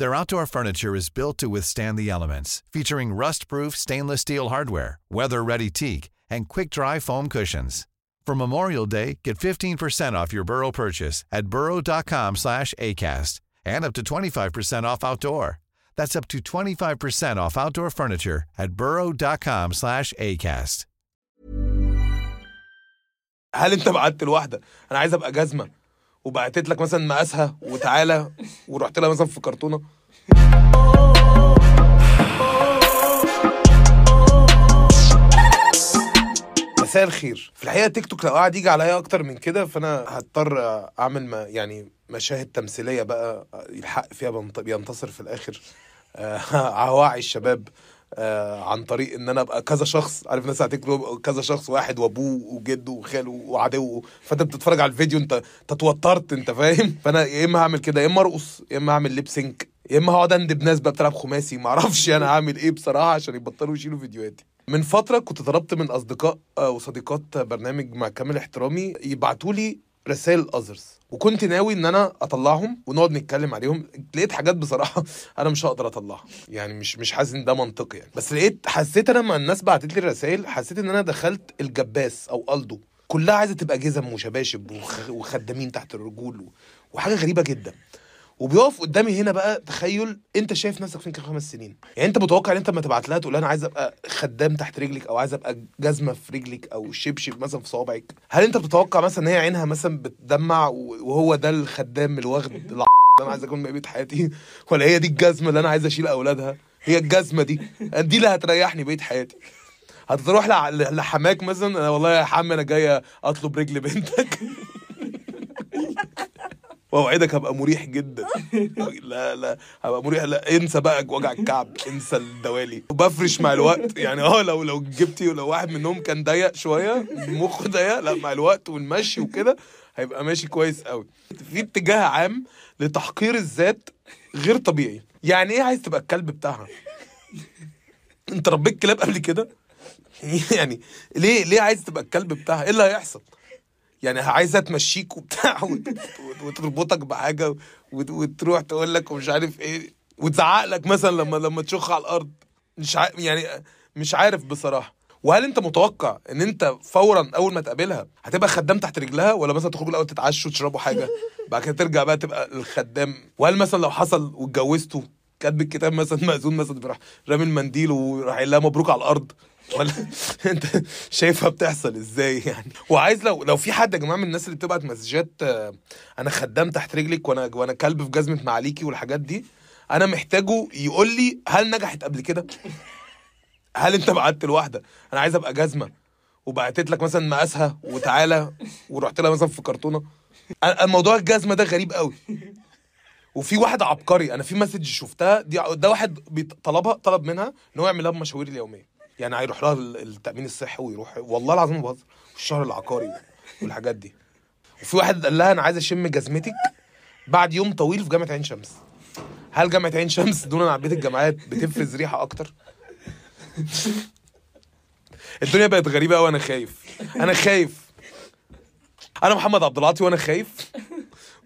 Their outdoor furniture is built to withstand the elements, featuring rust-proof stainless steel hardware, weather-ready teak, and quick-dry foam cushions. For Memorial Day, get 15% off your Burrow purchase at burrow.com slash ACAST and up to 25% off outdoor. That's up to 25% off outdoor furniture at burrow.com slash ACAST. هل انت بعت لواحده انا عايز ابقى جزمه وبعتت لك مثلا مقاسها وتعالى ورحت لها مثلا في كرتونة. مساء الخير. في الحقيقة تيك توك لو قعد يجي عليا أكتر من كده فأنا هضطر أعمل ما يعني مشاهد تمثيلية بقى الحق فيها بينتصر في الآخر. آه، هوعي الشباب. آه، عن طريق إن أنا أبقى كذا شخص. عارف ناس توك كذا شخص واحد وأبوه وجده وخاله وعدوه. فأنت بتتفرج على الفيديو أنت اتوترت أنت فاهم؟ فأنا يا إما هعمل كده يا إما أرقص يا إما هعمل ليب سينك يا إما هقعد أندب ناس بقى بتلعب خماسي. ما أعرفش أنا هعمل إيه بصراحة عشان يبطلوا يشيلوا فيديوهاتي. من فترة كنت طلبت من أصدقاء آه، وصديقات برنامج مع كامل احترامي يبعتوا لي رسائل اذرز وكنت ناوي إن أنا أطلعهم ونقعد نتكلم عليهم. لقيت حاجات بصراحة أنا مش هقدر أطلعها. يعني مش مش حاسس إن ده منطقي يعني. بس لقيت حسيت أنا لما الناس بعتت لي الرسائل حسيت إن أنا دخلت الجباس أو الدو كلها عايزة تبقى جزم وشباشب وخ- وخدامين تحت الرجول وحاجة غريبة جدا. وبيقف قدامي هنا بقى تخيل انت شايف نفسك فين كمان خمس سنين. يعني انت متوقع ان انت لما تبعت لها تقول أنا عايز ابقى خدام تحت رجلك أو عايز ابقى جزمة في رجلك أو شبشب مثلا في صوابعك هل انت بتتوقع مثلا ان هي عينها مثلا بتدمع وهو ده الخدام الواخد اللي أنا عايز اكون بقية حياتي؟ ولا هي دي الجزمة اللي أنا عايز اشيل اولادها؟ هي الجزمة دي. دي اللي هتريحني بقية حياتي. هتروح لحماك مثلا؟ والله يا حم أنا جاي اطلب رجل بنتك. وأوعدك هبقى مريح جدا. لا لا هبقى مريح. لا انسى بقى وجع الكعب انسى الدوالي. وبفرش مع الوقت. يعني آه لو لو جبتي ولو واحد منهم كان ضيق شوية مخه ضيق لا مع الوقت والمشي وكده هيبقى ماشي كويس قوي. في اتجاه عام لتحقير الذات غير طبيعي. يعني إيه عايز تبقى الكلب بتاعها؟ انت ربيت كلاب قبل كده؟ يعني ليه ليه عايز تبقى الكلب بتاعها؟ إيه اللي هيحصل؟ يعني عايزه تمشيك وبتاع وت- وت- وتربطك بحاجة وت- وتروح تقول لك ومش عارف إيه وتزعق لك مثلا لما لما تشخ على الأرض. مش ع... يعني مش عارف بصراحة. وهل انت متوقع ان انت فورا أول ما تقابلها هتبقى خدام تحت رجلها ولا مثلا تخرجوا الأول تتعشوا تشربوا حاجة بعد كده ترجع بقى تبقى الخدام؟ وهل مثلا لو حصل واتجوزتوا كاتب الكتاب مثلا مأذون مثلا بيروح رامي المنديل وراح قايل لها مبروك على الأرض. ولا أنت شايفها بتحصل إزاي يعني؟ وعايز لو لو في حد يا جماعة من الناس اللي بتبعت مسجات آه، أنا خدام تحت رجلك وأنا وأنا كلب في جزمة معاليكي والحاجات دي أنا محتاجه يقول لي هل نجحت قبل كده؟ هل أنت بعت لواحدة؟ أنا عايز أبقى جزمة. وبعتت لك مثلا مقاسها وتعالى ورحت لها مثلا في كرتونة. الموضوع الجزمة ده غريب قوي. وفي واحد عبقري أنا في مسج شفتها دي ده واحد طلبها طلب منها إن هو يعمل لها المشاوير اليومية. يعني هيروح لها ال- التأمين الصحي ويروح والله العظيم ما بهزر والشهر العقاري والحاجات دي. وفي واحد قال لها أنا عايز أشم جزمتك بعد يوم طويل في جامعة عين شمس. هل جامعة عين شمس دون عن بيت الجامعات بتفرز ريحة أكتر؟ الدنيا بقت غريبة قوي خايف. أنا خايف. أنا محمد عبد العاطي وأنا خايف.